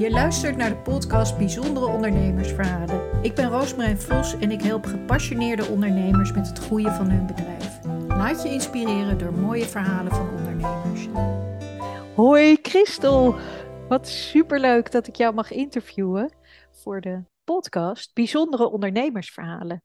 Je luistert naar de podcast Bijzondere Ondernemersverhalen. Ik ben Roosmarijn Vos en ik help gepassioneerde ondernemers met het groeien van hun bedrijf. Laat je inspireren door mooie verhalen van ondernemers. Hoi Christel, wat superleuk dat ik jou mag interviewen voor de podcast Bijzondere Ondernemersverhalen.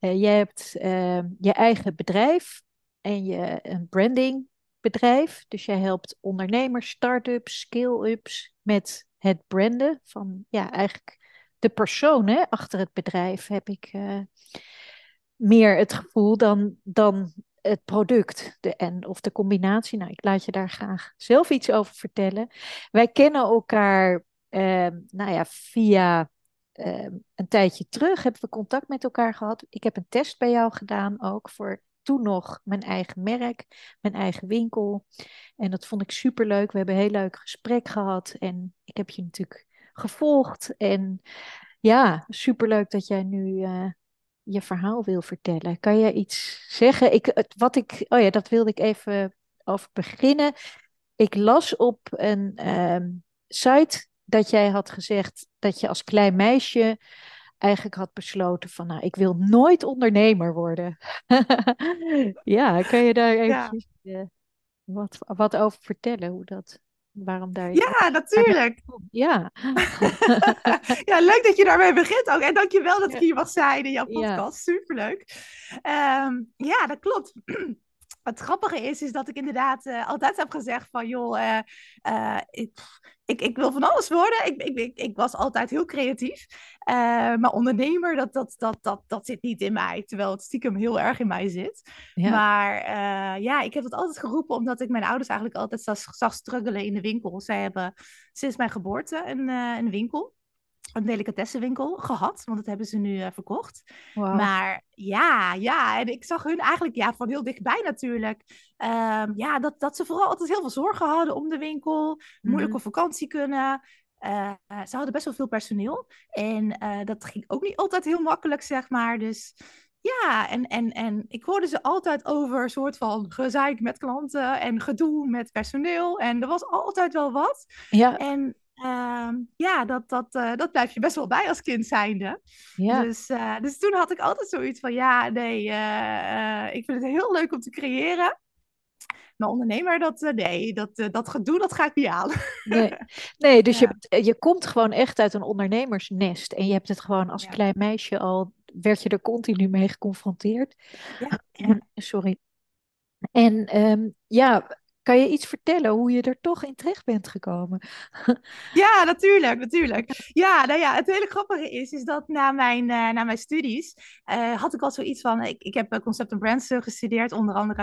Uh, jij hebt uh, je eigen bedrijf en je een brandingbedrijf. Dus jij helpt ondernemers, start-ups, scale-ups met het branden van ja, eigenlijk de persoon achter het bedrijf heb ik uh, meer het gevoel dan, dan het product de, en, of de combinatie. Nou, ik laat je daar graag zelf iets over vertellen. Wij kennen elkaar uh, nou ja, via uh, een tijdje terug hebben we contact met elkaar gehad. Ik heb een test bij jou gedaan ook voor toen nog mijn eigen merk, mijn eigen winkel. En dat vond ik super leuk. We hebben een heel leuk gesprek gehad. En ik heb je natuurlijk gevolgd. En ja, super leuk dat jij nu uh, je verhaal wil vertellen. Kan jij iets zeggen? Ik, wat ik, oh ja, dat wilde ik even over beginnen. Ik las op een um, site dat jij had gezegd dat je als klein meisje eigenlijk had besloten van, nou, ik wil nooit ondernemer worden. ja, kan je daar even ja. uh, wat, wat over vertellen? Hoe dat, waarom daar... Ja, natuurlijk. Ja. ja, leuk dat je daarmee begint ook. En dankjewel dat ik hier mag zijn in jouw podcast. Superleuk. Um, ja, dat klopt. Het grappige is, is dat ik inderdaad uh, altijd heb gezegd van, joh, uh, uh, ik, ik, ik, wil van alles worden. Ik, ik, ik, ik was altijd heel creatief. maar ondernemer, dat, dat, dat, dat, dat zit niet in mij. Terwijl het stiekem heel erg in mij zit. Ja. Maar ja, ik heb het altijd geroepen omdat ik mijn ouders eigenlijk altijd zag, zag struggelen in de winkel. Zij hebben sinds mijn geboorte een, een winkel een delicatessenwinkel gehad, want dat hebben ze nu uh, verkocht. Wow. Maar ja, ja, en ik zag hun eigenlijk ja, van heel dichtbij natuurlijk. Um, ja, dat, dat ze vooral altijd heel veel zorgen hadden om de winkel, moeilijk op mm-hmm. vakantie kunnen. Uh, ze hadden best wel veel personeel en uh, dat ging ook niet altijd heel makkelijk, zeg maar. Dus ja, en, en, en ik hoorde ze altijd over een soort van gezeik met klanten en gedoe met personeel. En er was altijd wel wat. Ja. En uh, ja, dat, dat, uh, dat blijf je best wel bij als kind zijnde. Ja. Dus, uh, dus toen had ik altijd zoiets van, ja, nee, uh, ik vind het heel leuk om te creëren. Maar ondernemer, dat, nee, dat, dat gedoe, dat ga ik niet halen. Nee, nee dus ja. je, je komt gewoon echt uit een ondernemersnest. En je hebt het gewoon als ja. klein meisje al, werd je er continu mee geconfronteerd. Ja. Sorry. En um, ja, kan je iets vertellen hoe je er toch in terecht bent gekomen? Ja, natuurlijk, natuurlijk. Ja, nou ja, het hele grappige is, is dat na mijn, uh, na mijn studies uh, had ik al zoiets van, ik, ik heb concept en brands gestudeerd, onder andere.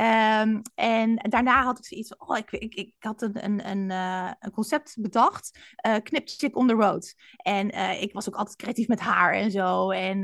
Um, en daarna had ik zoiets van, oh, ik, ik, ik had een, een, een, uh, een concept bedacht, knip chick on the road. En ik was ook altijd creatief met haar en zo. En,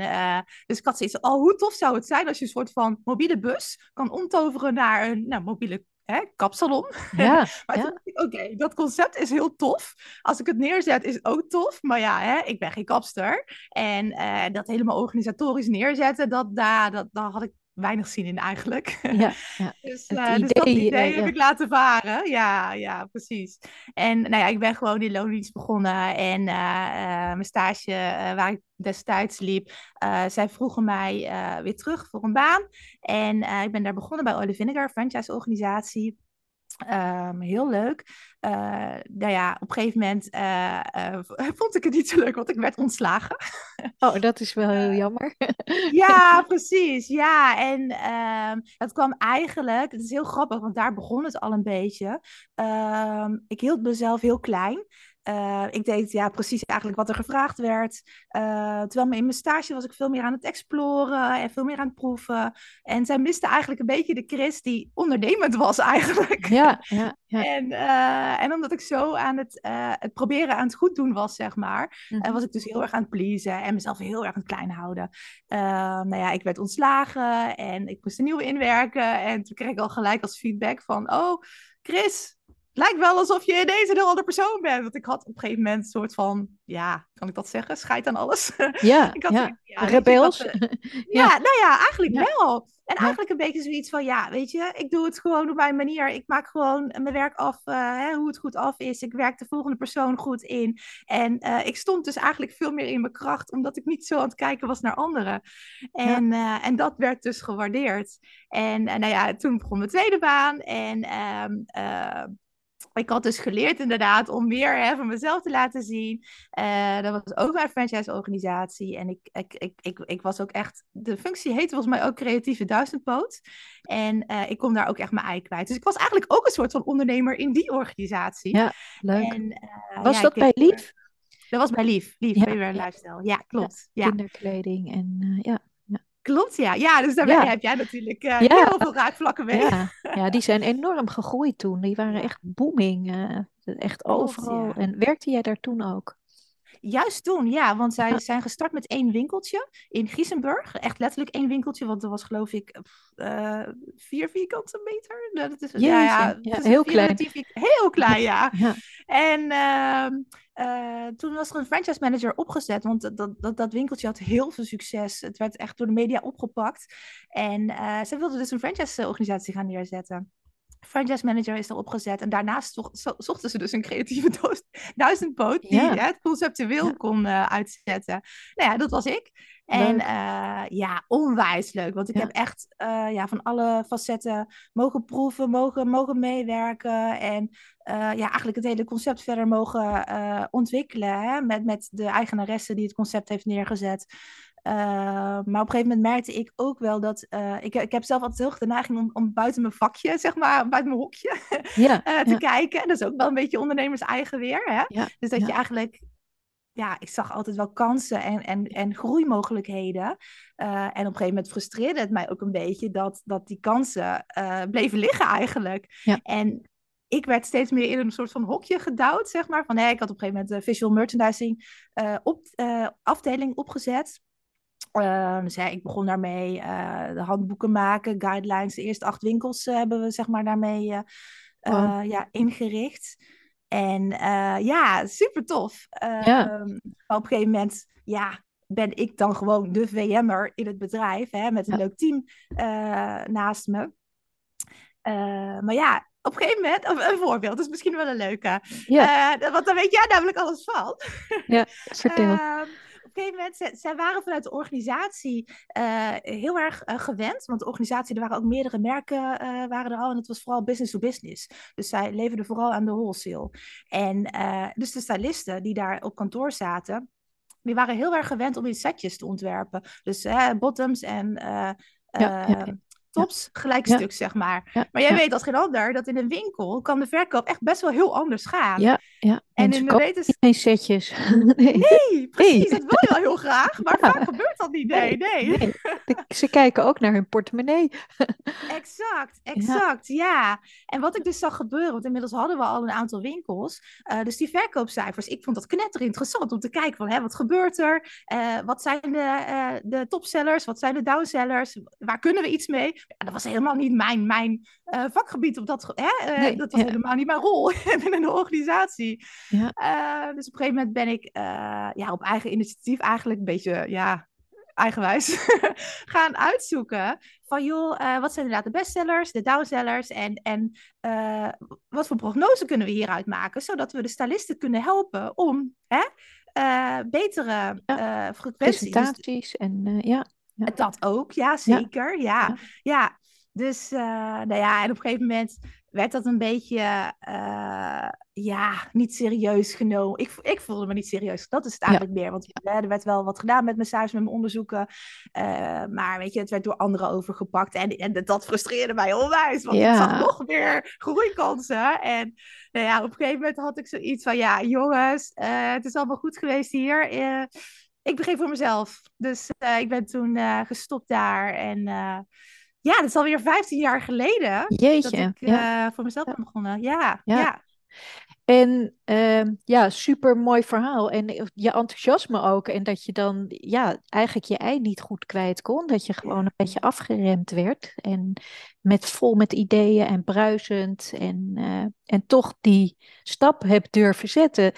dus ik had zoiets van, oh, hoe tof zou het zijn als je een soort van mobiele bus kan omtoveren naar een nou, mobiele hè, kapsalon. Ja, maar ja. oké, okay, dat concept is heel tof. Als ik het neerzet, is het ook tof. Maar ja, hè, ik ben geen kapster. En uh, dat helemaal organisatorisch neerzetten, dat, daar, dat, daar had ik weinig zin in eigenlijk. Ja, ja. dus, uh, idee, dus dat idee uh, heb ik laten varen. Ja, ja, precies. En nou ja, ik ben gewoon in loondienst begonnen. En uh, mijn stage waar ik destijds liep, zij vroegen mij weer terug voor een baan. En ik ben daar begonnen bij Olive Vinegar, franchise-organisatie. Um, heel leuk. Uh, nou ja, op een gegeven moment uh, uh, vond ik het niet zo leuk, want ik werd ontslagen. Oh, dat is wel heel jammer. ja, precies. Ja, en um, dat kwam eigenlijk, het is heel grappig, want daar begon het al een beetje. Um, ik hield mezelf heel klein. Uh, ik deed ja, precies eigenlijk wat er gevraagd werd. Uh, terwijl in mijn stage was ik veel meer aan het exploren en veel meer aan het proeven. En zij miste eigenlijk een beetje de Chris die ondernemend was eigenlijk. Ja, ja, ja. En, uh, en omdat ik zo aan het, het proberen aan het goed doen was, zeg maar, mm -hmm. was ik dus heel erg aan het pleasen en mezelf heel erg aan het klein houden. nou ja, ik werd ontslagen en ik moest een nieuwe inwerken. En toen kreeg ik al gelijk als feedback van, oh, Chris, lijkt wel alsof je ineens een heel andere persoon bent. Want ik had op een gegeven moment een soort van, ja, kan ik dat zeggen? Scheid aan alles. Ja, ik had, ja. ja rebels. ja, ja, nou ja, eigenlijk wel. En eigenlijk een beetje zoiets van, ja, weet je, ik doe het gewoon op mijn manier. Ik maak gewoon mijn werk af, uh, hè, hoe het goed af is. Ik werk de volgende persoon goed in. En uh, ik stond dus eigenlijk veel meer in mijn kracht, omdat ik niet zo aan het kijken was naar anderen. En, en dat werd dus gewaardeerd. En nou ja, toen begon mijn tweede baan. En um, ik had dus geleerd inderdaad om meer hè, van mezelf te laten zien. Uh, dat was ook mijn franchise-organisatie. En ik, ik, ik, ik, ik was ook echt... De functie heette volgens mij ook creatieve duizendpoot. En uh, ik kon daar ook echt mijn ei kwijt. Dus ik was eigenlijk ook een soort van ondernemer in die organisatie. Ja, leuk. En, uh, was ja, dat bij Lief? Dat was bij Lief. Lief, ja, ja. Lifestyle. Ja, klopt. Ja, Kinderkleding en ja. Klopt, ja. Ja, dus daar ja. heb jij natuurlijk uh, ja. heel veel raakvlakken mee. Ja. ja, die zijn enorm gegroeid toen. Die waren echt booming. Uh, echt overal. En werkte jij daar toen ook? Juist toen, ja. Want zij zijn gestart met één winkeltje in Giesenburg. Echt letterlijk één winkeltje, want er was geloof ik uh, vier vierkante meter. Nou, dat is, ja, ja, ja heel klein. Heel klein, ja. En... Uh, uh, toen was er een franchise manager opgezet, want dat, dat, dat winkeltje had heel veel succes. Het werd echt door de media opgepakt. En uh, ze wilden dus een franchise-organisatie gaan neerzetten. Franchise manager is erop gezet. En daarnaast zochten ze dus een creatieve duizendpoot die ja. het conceptueel ja. kon uh, uitzetten. Nou ja, dat was ik. En uh, ja, onwijs leuk. Want ik ja. heb echt uh, ja, van alle facetten mogen proeven, mogen, mogen meewerken. En uh, ja, eigenlijk het hele concept verder mogen ontwikkelen. Hè? Met, met de eigenaresse die het concept heeft neergezet. Maar op een gegeven moment merkte ik ook wel dat. Ik, ik heb zelf altijd heel de neiging om, om buiten mijn vakje, zeg maar, buiten mijn hokje ja, te ja. kijken. En dat is ook wel een beetje ondernemers eigen weer. Hè? Dus dat je eigenlijk. Ja, ik zag altijd wel kansen en, en, en groeimogelijkheden. en op een gegeven moment frustreerde het mij ook een beetje dat, dat die kansen bleven liggen eigenlijk. En ik werd steeds meer in een soort van hokje gedouwd, zeg maar. Van, nee, ik had op een gegeven moment de visual merchandising op, afdeling opgezet. Dus ja, ik begon daarmee de handboeken maken, guidelines. De eerste acht winkels hebben we zeg maar daarmee wow. ja, ingericht. En ja, super tof. Ja. Maar op een gegeven moment, ja, ben ik dan gewoon de VM'er in het bedrijf, hè, met een ja. leuk team naast me. maar ja, op een gegeven moment, of een voorbeeld, is misschien wel een leuke. Ja. want dan weet jij namelijk alles van. Ja, vertel. Gegeven moment, zij waren vanuit de organisatie uh, heel erg uh, gewend. Want de organisatie, er waren ook meerdere merken uh, waren er al. En het was vooral business to business. Dus zij leverden vooral aan de wholesale. En dus de stylisten die daar op kantoor zaten, die waren heel erg gewend om in setjes te ontwerpen. Dus bottoms en ja, ja, tops gelijk stuk, ja. zeg maar. Ja. Maar jij weet als geen ander dat in een winkel kan de verkoop echt best wel heel anders gaan. Ja, ja. En in de wetens... geen setjes. nee. nee, precies. Dat wil wel heel graag, maar vaak gebeurt dat niet. Nee, nee. nee. Ze kijken ook naar hun portemonnee. exact, exact, ja. En wat ik dus zag gebeuren, want inmiddels hadden we al een aantal winkels. Uh, dus die verkoopcijfers, ik vond dat knetter interessant om te kijken van, hè, wat gebeurt er? Uh, wat zijn de, uh, de topsellers? Wat zijn de downsellers? Waar kunnen we iets mee? Ja, dat was helemaal niet mijn, mijn vakgebied. Op dat, hè? Nee, dat was ja. helemaal niet mijn rol binnen de organisatie. Ja. Dus op een gegeven moment ben ik ja, op eigen initiatief eigenlijk een beetje ja, eigenwijs gaan uitzoeken. Van joh, wat zijn inderdaad de bestsellers, de downsellers en, en wat voor prognose kunnen we hieruit maken, zodat we de stylisten kunnen helpen om hè, betere ja. frequenties. Presentaties en ja. Ja. Dat ook, ja, zeker. Ja, ja. ja. Dus, nou ja, en op een gegeven moment werd dat een beetje, uh, ja, niet serieus genomen. Ik, ik voelde me niet serieus. Dat is het eigenlijk meer. Want ja, er werd wel wat gedaan met mijn cijfers, met mijn onderzoeken. Uh, maar weet je, het werd door anderen overgepakt. En, en dat frustreerde mij onwijs. Want ik zag nog meer groeikansen. En nou ja, op een gegeven moment had ik zoiets van, ja, jongens, het is allemaal goed geweest hier ik begin voor mezelf. Dus uh, ik ben toen uh, gestopt daar. En uh, ja, dat is alweer 15 jaar geleden. Jeetje. Dat ik ja. voor mezelf ben begonnen. Ja, ja. ja. En ehm, ja, super mooi verhaal. En je enthousiasme ook. En dat je dan ja, eigenlijk je ei niet goed kwijt kon. Dat je gewoon een beetje afgeremd werd. En met, vol met ideeën en bruisend. En, uh, en toch die stap hebt durven zetten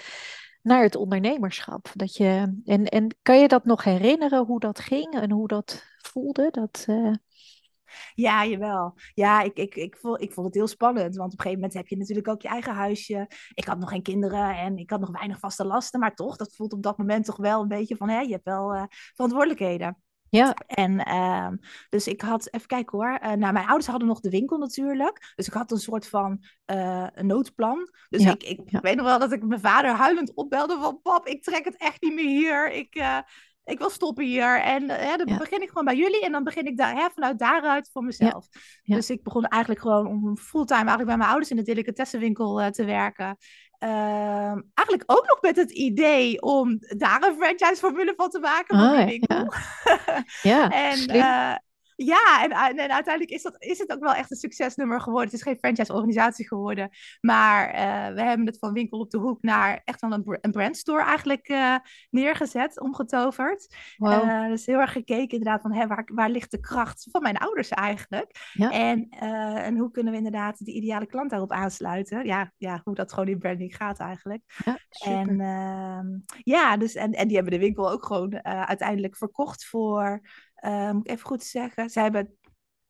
naar het ondernemerschap. Dat je, en, en kan je dat nog herinneren hoe dat ging en hoe dat voelde? Dat, uh... Ja, jawel. Ja, ik, ik, ik, vond, ik vond het heel spannend. Want op een gegeven moment heb je natuurlijk ook je eigen huisje. Ik had nog geen kinderen en ik had nog weinig vaste lasten. Maar toch, dat voelt op dat moment toch wel een beetje van... Hé, je hebt wel uh, verantwoordelijkheden. Ja. En uh, dus ik had, even kijken hoor. Uh, nou, mijn ouders hadden nog de winkel natuurlijk. Dus ik had een soort van uh, noodplan. Dus ja. ik, ik ja. weet nog wel dat ik mijn vader huilend opbelde van... Pap, ik trek het echt niet meer hier. Ik, ik wil stoppen hier. En hè, dan ja. begin ik gewoon bij jullie. En dan begin ik daar, hè, vanuit daaruit voor mezelf. Ja. Ja. Dus ik begon eigenlijk gewoon om fulltime eigenlijk bij mijn ouders in de delicatessenwinkel uh, te werken. Uh, eigenlijk ook nog met het idee om daar een franchise-formule van te maken. Van oh, winkel. Ja, en uh, ja, en, en, uiteindelijk is, dat, is het ook wel echt een succesnummer geworden. Het is geen franchise-organisatie geworden. Maar uh, we hebben het van winkel op de hoek naar echt wel een, een brandstore eigenlijk uh, neergezet, omgetoverd. Wow. Uh, dus heel erg gekeken inderdaad van hè, waar, waar ligt de kracht van mijn ouders eigenlijk? Ja. En, en hoe kunnen we inderdaad de ideale klant daarop aansluiten? Ja, ja hoe dat gewoon in branding gaat eigenlijk. Ja, en ehm, ja, dus, en, en die hebben de winkel ook gewoon uiteindelijk verkocht voor... Uh, moet ik even goed zeggen. Ze hebben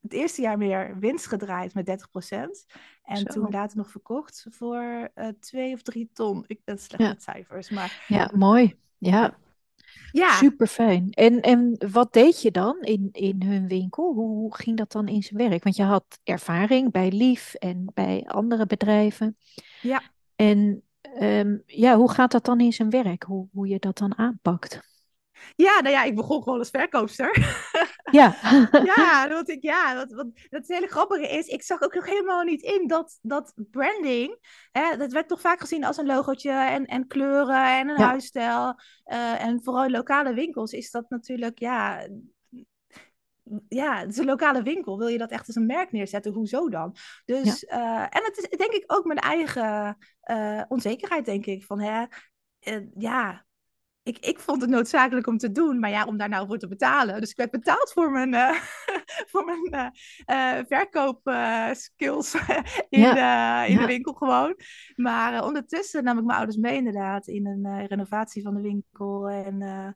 het eerste jaar meer winst gedraaid met 30%. En Zo. toen later nog verkocht voor uh, twee of drie ton. Ik ben slecht Ja. met cijfers. Maar Ja, mooi. Ja, ja, super fijn. En, en wat deed je dan in, in hun winkel? Hoe, hoe ging dat dan in zijn werk? Want je had ervaring bij Lief en bij andere bedrijven. ja. En ehm, ja, hoe gaat dat dan in zijn werk? Hoe, hoe je dat dan aanpakt? Ja, nou ja, ik begon gewoon als verkoopster. Ja, ja, want ik, ja, wat, wat, dat het hele grappige is, ik zag ook nog helemaal niet in dat, dat branding, hè, dat werd toch vaak gezien als een logootje en, en kleuren en een Ja. huisstijl. Eh, en vooral in lokale winkels is dat natuurlijk, ja, ja, het is een lokale winkel. Wil je dat echt als een merk neerzetten? Hoezo dan? Dus, eh, en het is denk ik ook mijn eigen eh, onzekerheid, denk ik. Van, hè, ja, ik, ik vond het noodzakelijk om te doen, maar ja, om daar nou voor te betalen. Dus ik werd betaald voor mijn, eh, voor mijn eh, eh, verkoopskills in, de, in ja. de winkel gewoon. Maar ondertussen nam ik mijn ouders mee inderdaad in een renovatie van de winkel. En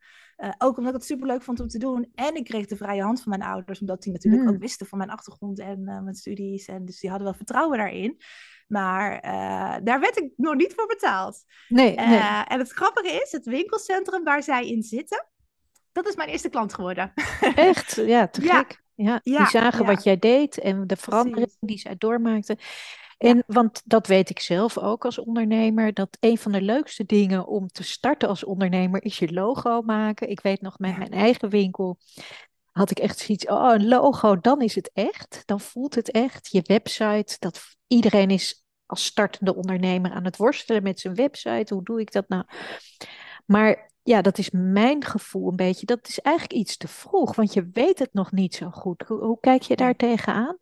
ook omdat ik het superleuk vond om te doen. En ik kreeg de vrije hand van mijn ouders, omdat die natuurlijk Mm. ook wisten van mijn achtergrond en mijn studies. En dus die hadden wel vertrouwen daarin. Maar eh, daar werd ik nog niet voor betaald. nee, nee. Eh, en het grappige is, het winkelcentrum waar zij in zitten, dat is mijn eerste klant geworden. Echt, ja, te Ja. gek. Ja, Ja, die zagen ja. wat jij deed en de verandering Precies. die zij doormaakte. En want dat weet ik zelf ook als ondernemer, dat een van de leukste dingen om te starten als ondernemer is je logo maken. Ik weet nog, met mijn eigen winkel had ik echt zoiets, oh, een logo, dan is het echt. Dan voelt het echt. Je website, dat iedereen is als startende ondernemer aan het worstelen met zijn website. Hoe doe ik dat nou? Maar ja, dat is mijn gevoel een beetje. Dat is eigenlijk iets te vroeg, want je weet het nog niet zo goed. Hoe, hoe kijk je daar tegenaan?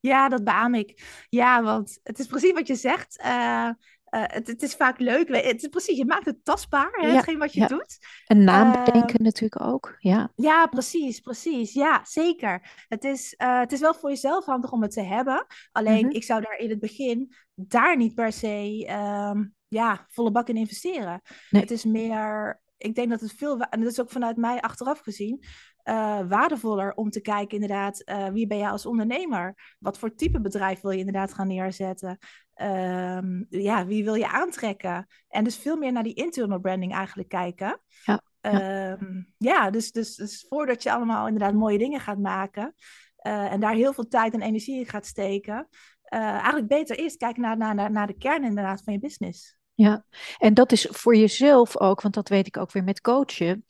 Ja, dat beaam ik. Ja, want het is precies wat je zegt. Eh, eh, het, het is vaak leuk. Het is precies, je maakt het tastbaar, hè, Ja, hetgeen wat je ja. doet. Een naam Ehm, bedenken natuurlijk ook. Ja, Ja, precies, precies. Ja, zeker. Het is, eh, het is wel voor jezelf handig om het te hebben. Alleen, Mhm. ik zou daar in het begin daar niet per se ehm, ja, volle bak in investeren. Nee. Het is meer, ik denk dat het veel, en dat is ook vanuit mij achteraf gezien, eh, waardevoller om te kijken inderdaad, eh, wie ben jij als ondernemer? Wat voor type bedrijf wil je inderdaad gaan neerzetten? Ehm, ja, wie wil je aantrekken? En dus veel meer naar die internal branding eigenlijk kijken. Ja, Ehm, ja, dus, dus, dus voordat je allemaal inderdaad mooie dingen gaat maken eh, en daar heel veel tijd en energie in gaat steken, eigenlijk beter eerst kijken naar, naar, naar, naar de kern inderdaad van je business. ja. En dat is voor jezelf ook, want dat weet ik ook weer met coachen,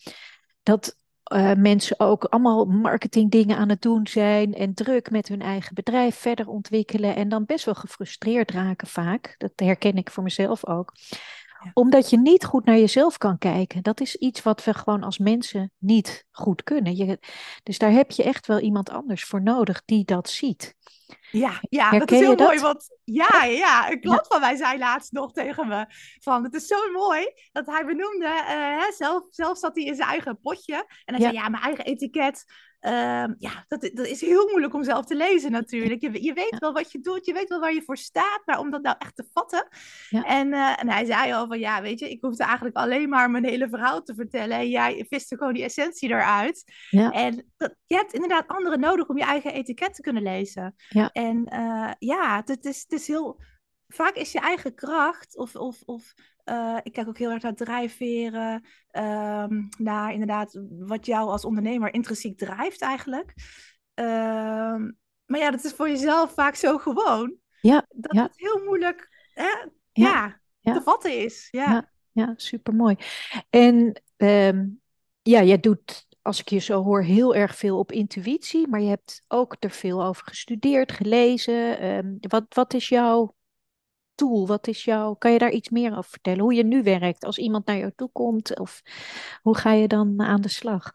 dat eh, mensen ook allemaal marketingdingen aan het doen zijn en druk met hun eigen bedrijf verder ontwikkelen en dan best wel gefrustreerd raken vaak. Dat herken ik voor mezelf ook. Omdat je niet goed naar jezelf kan kijken. Dat is iets wat we gewoon als mensen niet goed kunnen. Je, dus daar heb je echt wel iemand anders voor nodig die dat ziet. Ja, ja dat is heel mooi. Want ja, ja, een klant van mij zei laatst nog tegen me: van het is zo mooi dat hij benoemde, uh, zelf, zelf zat hij in zijn eigen potje. En hij zei: Ja, mijn eigen etiket. Ehm, ja, dat, dat is heel moeilijk om zelf te lezen natuurlijk. Je, je weet wel wat je doet, je weet wel waar je voor staat, maar om dat nou echt te vatten. Ja. En, uh, en hij zei al van, ja, weet je, ik hoefde eigenlijk alleen maar mijn hele verhaal te vertellen. En jij viste gewoon die essentie eruit. Ja. En dat, je hebt inderdaad anderen nodig om je eigen etiket te kunnen lezen. En uh, ja, het is, het is heel... Vaak is je eigen kracht of, of, of uh, ik kijk ook heel erg naar drijfveren, um, naar inderdaad wat jou als ondernemer intrinsiek drijft eigenlijk. Um, maar ja, dat is voor jezelf vaak zo gewoon. Ja, dat ja. het heel moeilijk hè, ja, ja, te vatten is. Ja, ja, ja supermooi. En um, ja, jij doet als ik je zo hoor, heel erg veel op intuïtie, maar je hebt ook er veel over gestudeerd, gelezen. Wat, wat is jouw tool? Wat is jouw, kan je daar iets meer over vertellen? Hoe je nu werkt als iemand naar jou toe komt? Of hoe ga je dan aan de slag?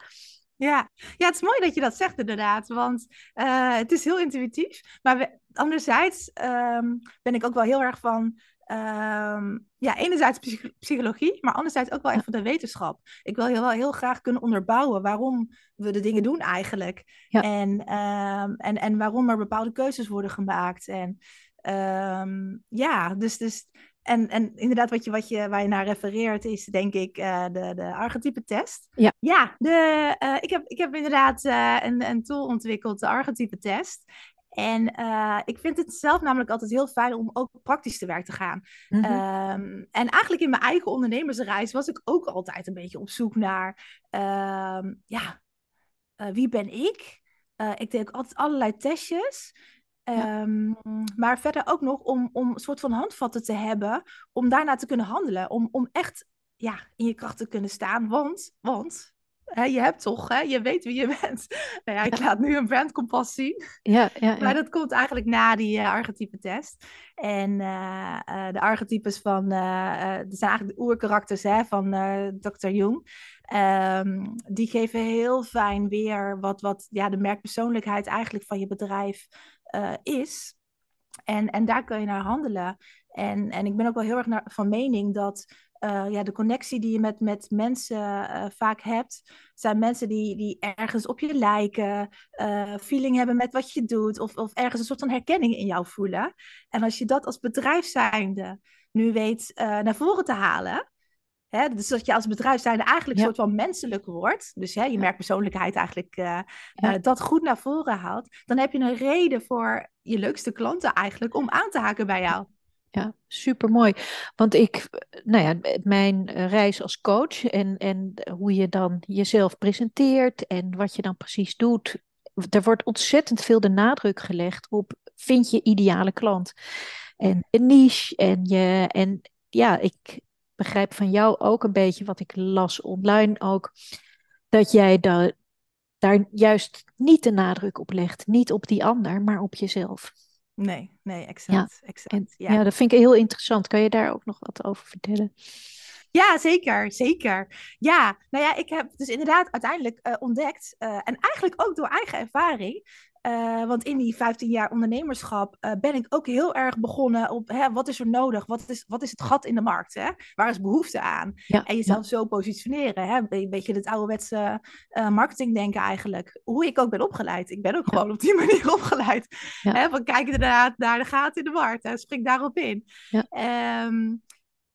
Ja. ja, het is mooi dat je dat zegt inderdaad, want uh, het is heel intuïtief. Maar we, anderzijds um, ben ik ook wel heel erg van, um, ja, enerzijds psychologie, maar anderzijds ook wel echt van de wetenschap. Ik wil heel, heel graag kunnen onderbouwen waarom we de dingen doen eigenlijk. Ja. En, um, en, en waarom er bepaalde keuzes worden gemaakt. En Um, ja, dus, dus en, en inderdaad, wat je, wat je, waar je naar refereert, is denk ik uh, de, de archetype-test. Ja, ja de, uh, ik, heb, ik heb inderdaad uh, een, een tool ontwikkeld, de archetype-test. En ik vind het zelf namelijk altijd heel fijn om ook praktisch te werk te gaan. Mm -hmm. um, en eigenlijk in mijn eigen ondernemersreis was ik ook altijd een beetje op zoek naar, um, ja, wie ben ik? ik deed ook altijd allerlei testjes. Ja. Um, maar verder ook nog om, om een soort van handvatten te hebben om daarna te kunnen handelen. Om, om echt ja, in je kracht te kunnen staan. Want, want hè, je hebt toch, hè, je weet wie je bent. Nou ja, ik laat nu een brandkompas zien. Ja, ja, ja, Maar dat komt eigenlijk na die uh, archetype-test. En uh, uh, de archetypes van, dat zijn eigenlijk de oerkarakters hè, van Dr. Jung. Um, die geven heel fijn weer wat, wat ja, de merkpersoonlijkheid eigenlijk van je bedrijf uh, is. En, en daar kun je naar handelen. En, en ik ben ook wel heel erg van mening dat uh, ja, de connectie die je met, met mensen uh, vaak hebt, zijn mensen die, die ergens op je lijken, feeling hebben met wat je doet, of, of ergens een soort van herkenning in jou voelen. En als je dat als bedrijf zijnde nu weet naar voren te halen, Hè, dus dat je als bedrijf eigenlijk een soort van menselijk wordt. Dus hè, je merkt persoonlijkheid eigenlijk uh, uh, dat goed naar voren haalt. Dan heb je een reden voor je leukste klanten eigenlijk om aan te haken bij jou. Ja, super mooi. Want ik, nou ja, mijn reis als coach en, en hoe je dan jezelf presenteert en wat je dan precies doet. Er wordt ontzettend veel de nadruk gelegd op vind je ideale klant. En een niche en je, en ja, ik, begrijp van jou ook een beetje wat ik las online ook, dat jij da daar juist niet de nadruk op legt. Niet op die ander, maar op jezelf. Nee, nee, exact. Ja, exact, ja. ja dat vind ik heel interessant. Kan je daar ook nog wat over vertellen? Ja, zeker, zeker. Ja, nou ja, ik heb dus inderdaad uiteindelijk uh, ontdekt, uh, en eigenlijk ook door eigen ervaring, uh, want in die 15 jaar ondernemerschap uh, ben ik ook heel erg begonnen op hè, wat is er nodig? Wat is, wat is het gat in de markt? Hè? Waar is behoefte aan? Ja, en jezelf ja. zo positioneren. Hè? Een beetje het ouderwetse uh, marketingdenken eigenlijk. Hoe ik ook ben opgeleid. Ik ben ook gewoon op die manier opgeleid. Hè? Van kijk inderdaad naar de gaten in de markt. Hè? Spring daarop in. Um,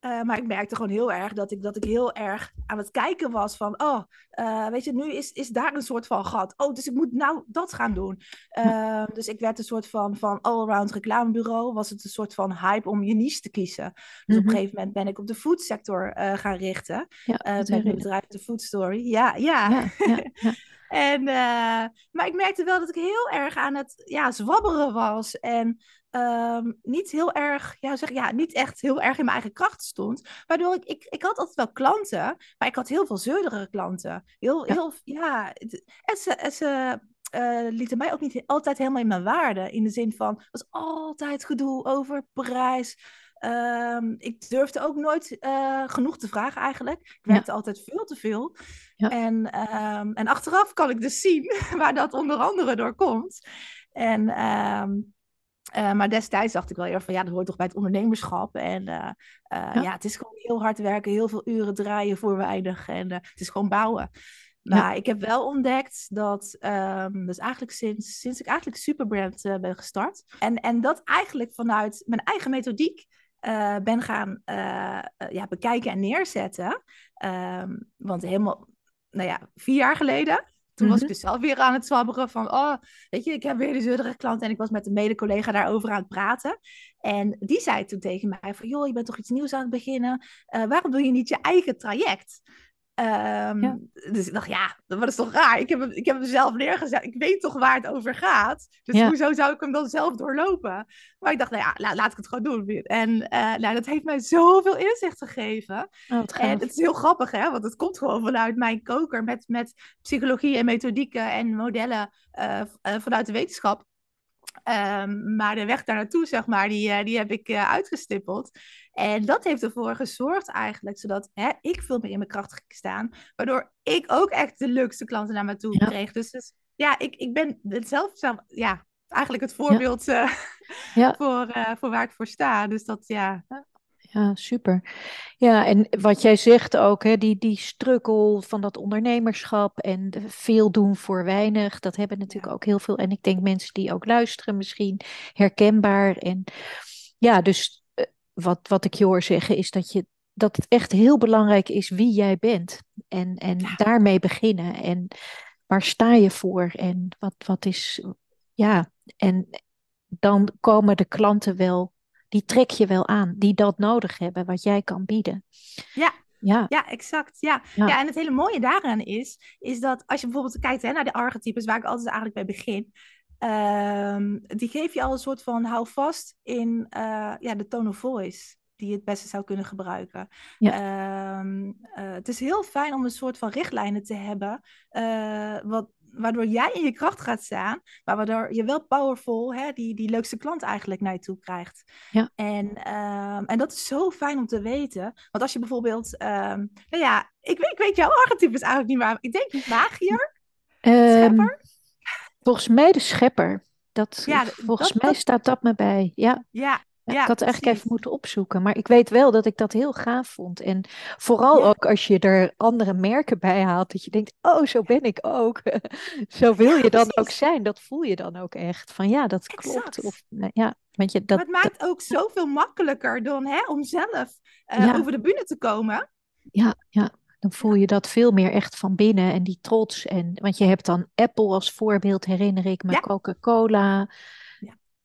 uh, maar ik merkte gewoon heel erg dat ik, dat ik heel erg aan het kijken was van, oh, uh, weet je, nu is, is daar een soort van gat. Oh, dus ik moet nou dat gaan doen. Uh, dus ik werd een soort van, van all-around reclamebureau. Was het een soort van hype om je niche te kiezen. Dus op een mhm. gegeven moment ben ik op de foodsector gaan richten. Ja, met mijn bedrijf de Food Story. Ja, ja. ja, ja En, uh, maar ik merkte wel dat ik heel erg aan het ja, zwabberen was. En um, niet heel erg, ja, zeg, ja, niet echt heel erg in mijn eigen kracht stond. Waardoor ik, ik, ik had altijd wel klanten, maar ik had heel veel zeurderige klanten. Heel, ja. heel, ja. En ze, en ze uh, lieten mij ook niet altijd helemaal in mijn waarde. In de zin van, was altijd gedoe over prijs. Ehm, ik durfde ook nooit uh, genoeg te vragen eigenlijk. Ik werkte altijd veel te veel. Ja. En, um, en achteraf kan ik dus zien waar dat onder andere door komt. En, um, uh, maar destijds dacht ik wel eerder van ja, dat hoort toch bij het ondernemerschap. En uh, ja. ja. het is gewoon heel hard werken, heel veel uren draaien voor weinig. En het is gewoon bouwen. Maar ik heb wel ontdekt dat, um, dus eigenlijk sinds, sinds ik eigenlijk Superbrand ben gestart. En, en dat eigenlijk vanuit mijn eigen methodiek ben gaan ja, bekijken en neerzetten. Um, want helemaal, nou ja, vier jaar geleden. Toen was ik mhm. dus zelf weer aan het zwabberen van, oh, weet je, ik heb weer die zeurige klant en ik was met een mede-collega daarover aan het praten. En die zei toen tegen mij van, joh, je bent toch iets nieuws aan het beginnen. waarom doe je niet je eigen traject? Um, Dus ik dacht, ja, dat is toch raar. Ik heb, hem, ik heb hem zelf neergezet. Ik weet toch waar het over gaat. Dus hoezo zou ik hem dan zelf doorlopen? Maar ik dacht, nou ja, laat ik het gewoon doen. En uh, nou, dat heeft mij zoveel inzicht gegeven. Oh, en het is heel grappig, hè? Want het komt gewoon vanuit mijn koker met, met psychologie en methodieken en modellen uh, uh, vanuit de wetenschap. Um, maar de weg daar naartoe, zeg maar, die, uh, die heb ik uh, uitgestippeld. En dat heeft ervoor gezorgd eigenlijk, zodat hè, ik veel meer in mijn kracht ging staan. Waardoor ik ook echt de leukste klanten naar me toe kreeg. Dus, dus ja, ik, ik ben zelf, zelf ja, eigenlijk het voorbeeld ja. Uh, ja. voor, voor waar ik voor sta. Dus dat, ja, ja, super. Ja, en wat jij zegt ook, hè, die, die strukkel van dat ondernemerschap en veel doen voor weinig, dat hebben natuurlijk ook heel veel. En ik denk mensen die ook luisteren misschien herkenbaar. En ja, dus eh, wat, wat ik je hoor zeggen is dat, je, dat het echt heel belangrijk is wie jij bent. En, en daarmee beginnen. En waar sta je voor? En wat, wat is, ja, en dan komen de klanten wel die trek je wel aan, die dat nodig hebben, wat jij kan bieden. Ja, ja. ja, exact. Ja. ja. en het hele mooie daaraan is, is dat als je bijvoorbeeld kijkt hè, naar de archetypes, waar ik altijd eigenlijk bij begin, ehm, die geef je al een soort van hou vast in uh, ja, de tone of voice die je het beste zou kunnen gebruiken. Ja. Ehm, uh, het is heel fijn om een soort van richtlijnen te hebben, uh, wat, waardoor jij in je kracht gaat staan, maar waardoor je wel powerful hè, die, die leukste klant eigenlijk naar je toe krijgt. Ja. En, um, en dat is zo fijn om te weten. Want als je bijvoorbeeld, um, nou ja, ik weet, ik weet jouw archetypes eigenlijk niet, maar ik denk magier, um, schepper. Volgens mij de schepper. Dat, ja, volgens mij staat dat me bij. Ja. Ja, ja, ik had eigenlijk even moeten opzoeken. Maar ik weet wel dat ik dat heel gaaf vond. En vooral ook als je er andere merken bij haalt. Dat je denkt, oh, zo ben ik ook. zo wil je dan ook zijn. Dat voel je dan ook echt. Van ja, dat klopt. Of, ja, want je, dat, maar het maakt ook zoveel makkelijker dan hè, om zelf uh, over de bühne te komen. Ja, ja. Dan voel je dat veel meer echt van binnen en die trots. En, want je hebt dan Apple als voorbeeld, herinner ik me, Coca-Cola.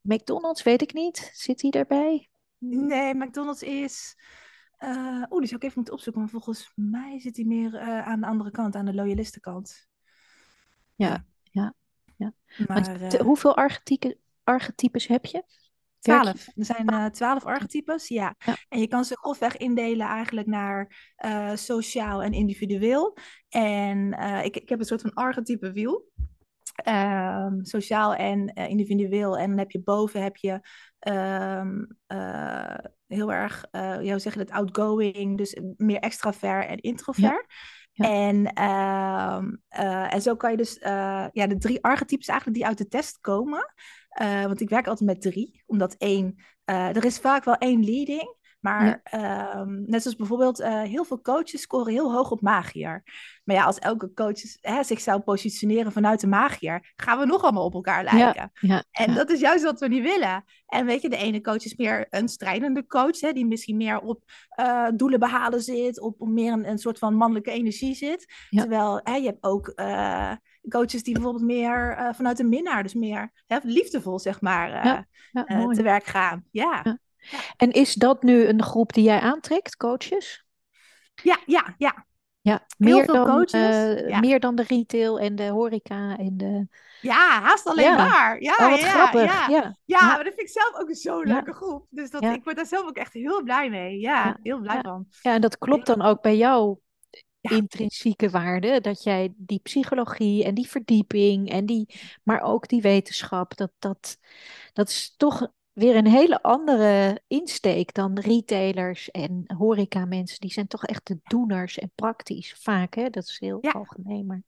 McDonald's weet ik niet. Zit hij erbij? Nee, McDonald's is. Uh, Oeh, die zou ik even moeten opzoeken. Maar volgens mij zit hij meer uh, aan de andere kant, aan de loyalistenkant. Ja, ja, ja. Maar, uh, hoeveel archetypes, archetypes heb je? Twaalf. Er zijn uh, twaalf archetypes, ja. ja. En je kan ze grofweg indelen eigenlijk naar uh, sociaal en individueel. En uh, ik, ik heb een soort van archetype wiel. Um, sociaal en uh, individueel. En dan heb je boven heb je um, uh, heel erg, uh, jou zeggen het outgoing, dus meer extravert en introvert. Ja. Ja. En, um, en zo kan je dus ja, de drie archetypes eigenlijk die uit de test komen. want ik werk altijd met drie, omdat één, er is vaak wel één leading. Maar ehm, net zoals bijvoorbeeld, uh, heel veel coaches scoren heel hoog op magier. Maar ja, als elke coach hè, zich zou positioneren vanuit de magier, gaan we nog allemaal op elkaar lijken. Ja, en dat is juist wat we niet willen. En weet je, de ene coach is meer een strijdende coach, hè, die misschien meer op uh, doelen behalen zit, op, op meer een, een, soort van mannelijke energie zit. Terwijl hè, je hebt ook uh, coaches die bijvoorbeeld meer vanuit een minnaar, dus meer hè, liefdevol, zeg maar, te werk gaan. ja. En is dat nu een groep die jij aantrekt, coaches? Ja, ja, ja. Ja, meer dan, coaches. Uh, Meer dan de retail en de horeca en de... Ja, haast alleen ja. maar. Ja, oh, ja, grappig. Ja. Ja. ja, maar dat vind ik zelf ook zo'n leuke groep. Dus dat, ik word daar zelf ook echt heel blij mee. Ja, heel blij van. Ja, en dat klopt dan ook bij jou intrinsieke waarde. Dat jij die psychologie en die verdieping en die, maar ook die wetenschap, dat, dat, dat is toch weer een hele andere insteek dan retailers en horeca mensen. Die zijn toch echt de doeners en praktisch vaak, hè? Dat is heel algemeen, maar...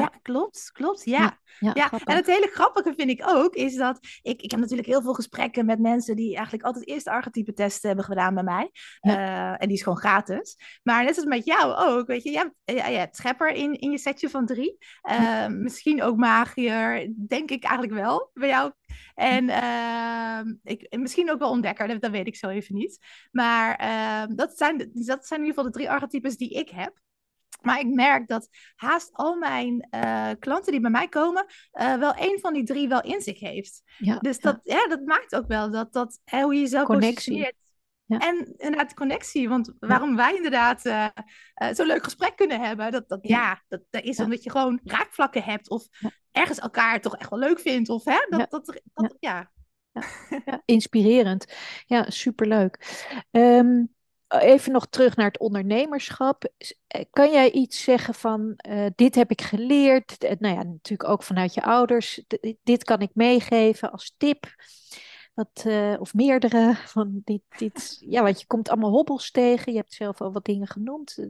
Ja. klopt, klopt. Ja. Ja, en het hele grappige vind ik ook, is dat ik, ik heb natuurlijk heel veel gesprekken met mensen die eigenlijk altijd eerst archetype testen hebben gedaan bij mij. Uh, en die is gewoon gratis. Maar net als met jou ook, weet je, je hebt, ja, je hebt schepper in, in je setje van drie. Uh, misschien ook magier, denk ik eigenlijk wel bij jou. En uh, ik, misschien ook wel ontdekker, dat, dat, weet ik zo even niet. Maar ehm, dat, zijn, dat zijn in ieder geval de drie archetypes die ik heb. Maar ik merk dat haast al mijn uh, klanten die bij mij komen, uh, wel één van die drie wel in zich heeft. Ja, dus dat, ja. ja. dat maakt ook wel dat, dat hè, hoe je jezelf connectie. Ja. En inderdaad de connectie. Want waarom wij inderdaad uh, zo'n leuk gesprek kunnen hebben, dat, dat, ja. dat, dat is omdat je gewoon raakvlakken hebt. Of ergens elkaar toch echt wel leuk vindt. Of hè, dat, dat, dat, ja. Inspirerend. Ja, superleuk. Um, even nog terug naar het ondernemerschap. Eh, kan jij iets zeggen van uh, dit heb ik geleerd? Nou ja, natuurlijk ook vanuit je ouders. dit kan ik meegeven als tip. Wat, uh, of meerdere van dit, dit. Ja, want je komt allemaal hobbels tegen. Je hebt zelf al wat dingen genoemd.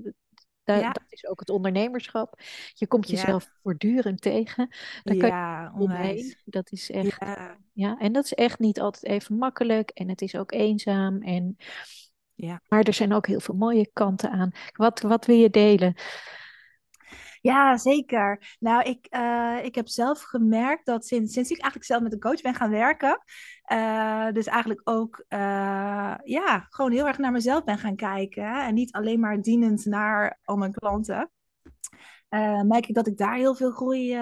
Da ja. Dat is ook het ondernemerschap. Je komt jezelf ja. voortdurend tegen. Daar ja, kan je omheen. Dat is echt. Ja. ja, en dat is echt niet altijd even makkelijk. En het is ook eenzaam. En ja. Maar er zijn ook heel veel mooie kanten aan. Wat, wat wil je delen? Ja, zeker. Nou, ik, uh, ik heb zelf gemerkt dat sinds, sinds ik eigenlijk zelf met een coach ben gaan werken, uh, dus eigenlijk ook uh, ja, gewoon heel erg naar mezelf ben gaan kijken. En niet alleen maar dienend naar al mijn klanten. merk ik dat ik daar heel veel groei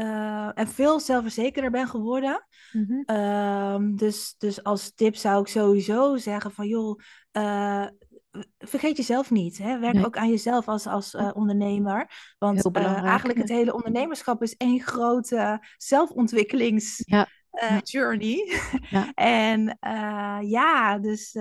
uh, en veel zelfverzekerder ben geworden. Mm -hmm. dus, dus als tip zou ik sowieso zeggen van joh, uh, vergeet jezelf niet. Hè? Werk ook aan jezelf als, als uh, ondernemer. Want eigenlijk het hele ondernemerschap is één grote zelfontwikkelings... Ja. journey. Ja. en ja, dus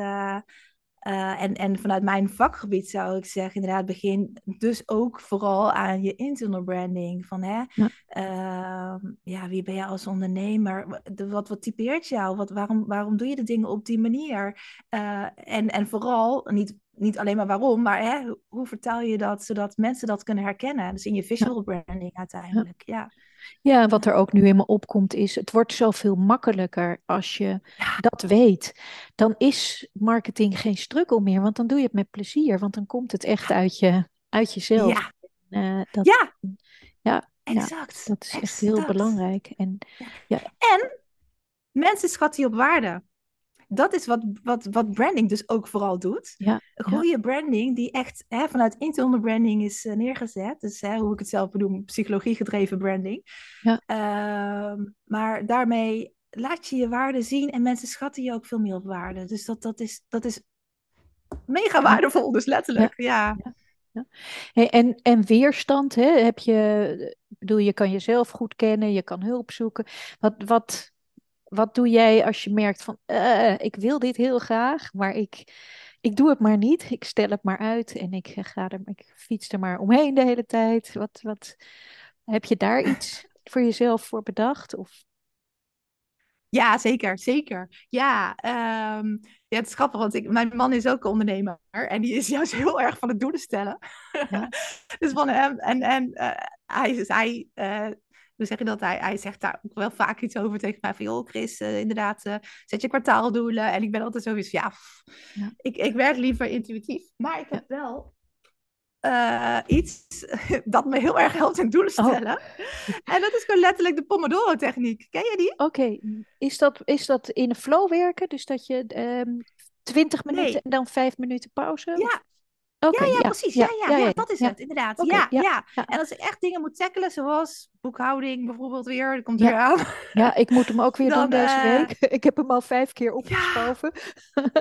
uh, en, en vanuit mijn vakgebied zou ik zeggen, inderdaad, begin dus ook vooral aan je internal branding. Van hè, ja, uh, ja wie ben je als ondernemer? Wat, wat typeert jou? Wat, waarom, waarom doe je de dingen op die manier? Uh, en, en vooral, niet, niet alleen maar waarom, maar hè, hoe vertel je dat zodat mensen dat kunnen herkennen? Dus in je visual branding uiteindelijk. ja. Ja, wat er ook nu in me opkomt is, het wordt zoveel makkelijker als je dat weet. Dan is marketing geen struggle meer, want dan doe je het met plezier, want dan komt het echt uit, je, uit jezelf. Ja, uh, dat, ja. ja. exact. dat is exact. echt heel belangrijk. En, ja. en mensen schatten je op waarde dat is wat, wat, wat branding dus ook vooral doet. Ja, goede ja. branding die echt hè, vanuit internal branding is uh, neergezet. Dus hè, hoe ik het zelf bedoel, psychologie gedreven branding. Ja. Uh, maar daarmee laat je je waarde zien en mensen schatten je ook veel meer op waarde. Dus dat, dat, is, dat is mega waardevol, dus letterlijk. Ja. ja. Ja. Hey, en, en weerstand, hè? heb je, bedoel, je kan jezelf goed kennen, je kan hulp zoeken. Wat, wat, wat doe jij als je merkt van, uh, ik wil dit heel graag, maar ik, ik doe het maar niet. Ik stel het maar uit en ik, ga er, ik fiets er maar omheen de hele tijd. Wat, wat, heb je daar iets voor jezelf voor bedacht? Of? Ja, zeker, zeker. Ja, um, ja, het is grappig, want ik, mijn man is ook ondernemer en die is juist heel erg van het doelen stellen. Ja. dus van hem, en, en uh, hij, hij uh, hoe zeg je dat? Hij, hij zegt daar ook wel vaak iets over tegen mij. Van, joh, Chris, uh, inderdaad, uh, zet je kwartaaldoelen. En ik ben altijd zoiets ja, ja. Ik, ik werk liever intuïtief. Maar ik heb wel uh, iets dat me heel erg helpt in doelen oh. stellen. Oh. En dat is gewoon letterlijk de Pomodoro-techniek. Ken je die? Oké, okay. is, dat, is dat in een flow werken? Dus dat je um, 20 minuten nee. en dan 5 minuten pauze? Ja, Okay, ja, ja, precies. Ja, ja, ja, dat is het, inderdaad. Okay, ja, ja, En als ik echt dingen moet tackelen, zoals boekhouding bijvoorbeeld weer, dat komt weer aan. Ja, ik moet hem ook weer Dan, doen deze uh... week. Ik heb hem al vijf keer opgeschoven.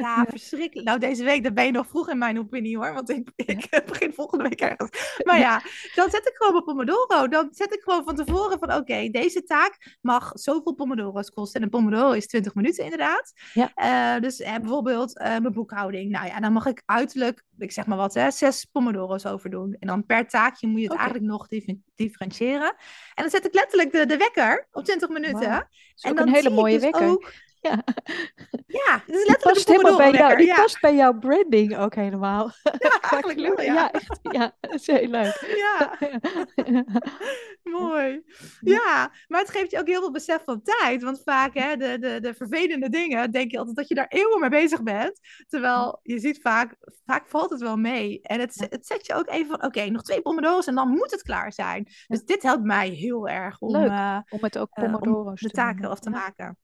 Ja, verschrikkelijk. Nou, deze week, ben je nog vroeg in mijn opinie hoor, want ik, ik begin volgende week ergens. Maar ja, dan zet ik gewoon op Pomodoro. Dan zet ik gewoon van tevoren van, oké, okay, deze taak mag zoveel Pomodoro's kosten. En een Pomodoro is 20 minuten inderdaad. Ja. Uh, dus uh, bijvoorbeeld mijn boekhouding. Nou ja, dan mag ik uiterlijk ik zeg maar wat, hè, zes pomodoro's over doen. En dan per taakje moet je het okay. eigenlijk nog differentiëren. En dan zet ik letterlijk de, de wekker op 20 minuten. Wow. En dan een hele mooie dus wekker. Ook, ja. Ja, is letterlijk past helemaal bij jou. Die Ja, past bij jouw branding ook helemaal. ja, eigenlijk wel, ja. echt. Ja, dat is heel leuk. Ja, mooi. Ja, maar het geeft je ook heel veel besef van tijd. Want vaak, hè, de, de, de vervelende dingen, denk je altijd dat je daar eeuwen mee bezig bent. Terwijl je ziet vaak, vaak valt het wel mee. En het, het zet je ook even van, oké, nog twee pomodoro's en dan moet het klaar zijn. Dus dit helpt mij heel erg om, Leuk. eh, Om het ook eh, om pomodoro's de te taken noemen. af te maken.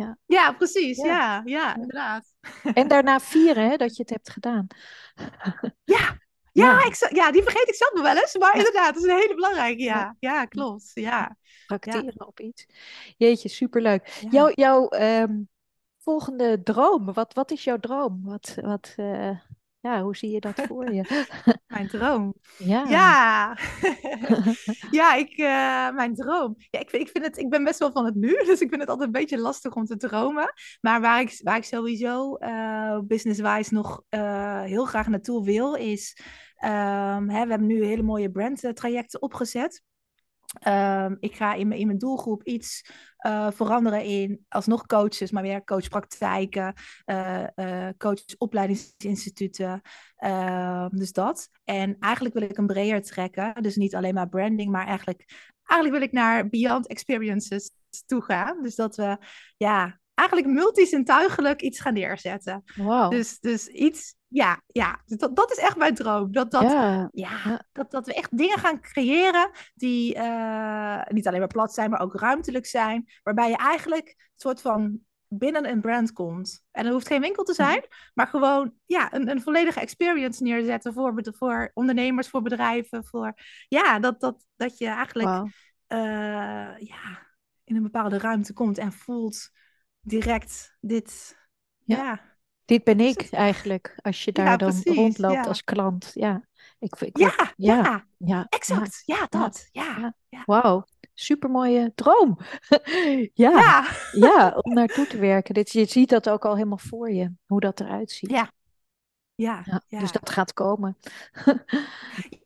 Ja. Ja, precies. Ja. Ja, ja, inderdaad. En daarna vieren hè, dat je het hebt gedaan. Ja, ja, ik, ja, die vergeet ik zelf nog wel eens. Maar inderdaad, dat is een hele belangrijke. Ja, ja klopt. Ja. Tracteren op iets. Jeetje, superleuk. Jouw, jouw ehm, volgende droom, wat, wat is jouw droom? Wat, wat, eh, ja, hoe zie je dat voor je? Mijn droom. Ja. Ja, ja ik, eh, mijn droom. Ja, ik, vind- ik, vind het, ik ben best wel van het nu, dus ik vind het altijd een beetje lastig om te dromen. Maar waar ik, waar ik sowieso eh business-wise nog eh, heel graag naartoe wil, is... ehm, hè, we hebben nu hele mooie brandtrajecten opgezet. Ehm, ik ga in mijn, in mijn doelgroep iets eh, veranderen in alsnog coaches, maar weer coachpraktijken, eh eh coachopleidingsinstituten. Ehm, dus dat. En eigenlijk wil ik een breder trekken. Dus niet alleen maar branding, maar eigenlijk, eigenlijk wil ik naar beyond experiences toe gaan. Dus dat we ja, eigenlijk multisintuigelijk iets gaan neerzetten. Wauw. Dus, dus iets, ja, ja dus dat, dat is echt mijn droom. Dat, dat, ja. Dat, dat we echt dingen gaan creëren die eh, niet alleen maar plat zijn, maar ook ruimtelijk zijn. Waarbij je eigenlijk een soort van binnen een brand komt. En er hoeft geen winkel te zijn, maar gewoon ja, een, een volledige experience neerzetten voor, voor ondernemers, voor bedrijven. Voor, ja, dat, dat, dat je eigenlijk eh, ja, in een bepaalde ruimte komt en voelt direct dit. Ja. Ja, Dit ben ik eigenlijk, als je Ja, daar dan precies, rondloopt ja. als klant. Ja, ik, ik, ja, ja, ja, exact. Ja, dat. Ja. Wauw, supermooie droom. ja, ja. ja, om naartoe te werken. Dit, je ziet dat ook al helemaal voor je, hoe dat eruit ziet. Ja. Ja, Ja, ja. Dus dat gaat komen.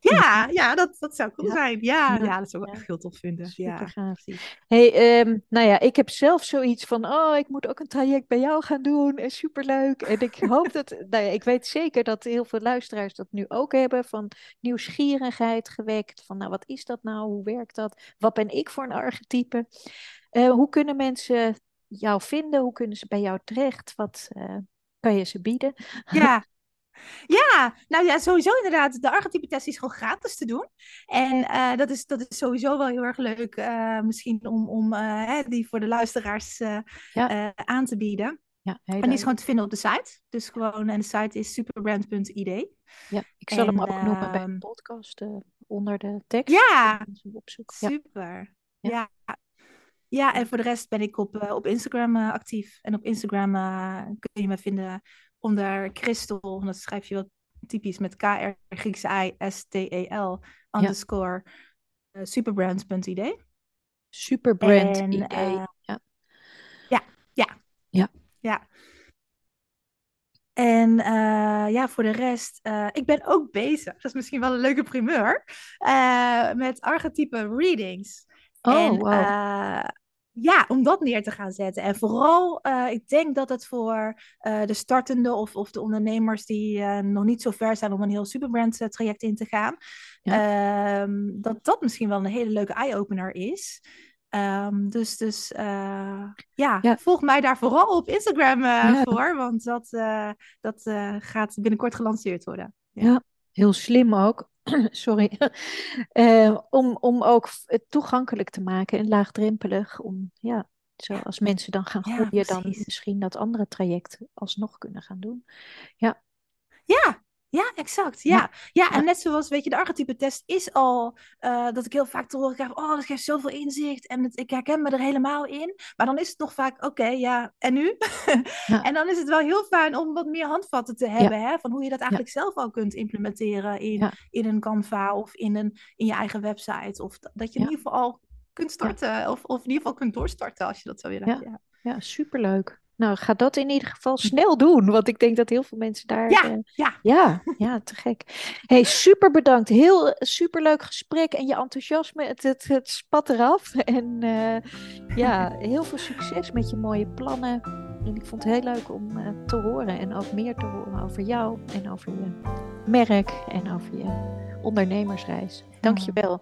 Ja, ja dat, dat zou cool Ja. zijn. Ja, Ja. dat zou ik echt heel tof vinden. Super Ja, gaaf. Hey, ehm, nou ja, ik heb zelf zoiets van, oh, ik moet ook een traject bij jou gaan doen. En superleuk. En ik hoop dat, nou ja, ik weet zeker dat heel veel luisteraars dat nu ook hebben. Van nieuwsgierigheid gewekt. Van, nou, wat is dat nou? Hoe werkt dat? Wat ben ik voor een archetype? Eh, hoe kunnen mensen jou vinden? Hoe kunnen ze bij jou terecht? Wat eh, kan je ze bieden? Ja. Ja, nou ja, sowieso inderdaad. De archetype-test is gewoon gratis te doen. En eh, dat, is, dat is sowieso wel heel erg leuk. eh, misschien om, om eh, hè, die voor de luisteraars Ja. aan te bieden. Ja, En die is gewoon te vinden op de site. Dus gewoon, en de site is superbrand.id. Ja, ik zal hem ook noemen bij de ehm, podcast onder de tekst. Ja. Ja. Super. Ja. Ja. ja. en voor de rest ben ik op, op Instagram actief. En op Instagram eh, kun je me vinden onder Christel. En dat schrijf je wel typisch met K-R Griekse I S-T-E-L underscore eh, superbrand.id. Superbrand En, idee. eh, ja. Ja. En eh, ja, voor de rest, eh, ik ben ook bezig. Dat is misschien wel een leuke primeur. eh, met archetype readings. Oh, en wauw. Ja, om dat neer te gaan zetten. En vooral, eh, ik denk dat het voor eh, de startende of, of de ondernemers die eh, nog niet zo ver zijn om een heel superbrand traject in te gaan, ehm, dat dat misschien wel een hele leuke eye-opener is. Ehm, dus dus ja, Ja. volg mij daar vooral op Instagram Ja. voor, want dat, dat gaat binnenkort gelanceerd worden. Ja, heel slim ook. Sorry. Eh, om, om ook het toegankelijk te maken en laagdrempelig. Om, ja, zo als mensen dan gaan Ja, groeien, dan misschien dat andere traject alsnog kunnen gaan doen. Ja, Ja, ja, exact. Ja. Ja. Ja. en net zoals, weet je, de archetype-test is al eh, dat ik heel vaak te horen krijg, oh, dat geeft zoveel inzicht en het, ik herken me er helemaal in. Maar dan is het nog vaak, oké, ja, en nu? Ja. En dan is het wel heel fijn om wat meer handvatten te hebben, hè, van hoe je dat eigenlijk zelf al kunt implementeren in, in een Canva of in, een, in je eigen website. Of dat, je in ieder geval al kunt starten, of, of in ieder geval kunt doorstarten als je dat zou willen. Ja, ja, superleuk. Nou, ga dat in ieder geval snel doen, want ik denk dat heel veel mensen daar. ja, eh, ja. Ja, ja, te gek. Hey, super bedankt. Heel superleuk gesprek en je enthousiasme, het, het, het spat eraf. En eh, ja, heel veel succes met je mooie plannen. En ik vond het heel leuk om uh, te horen en ook meer te horen over jou en over je merk en over je ondernemersreis. Dank je wel.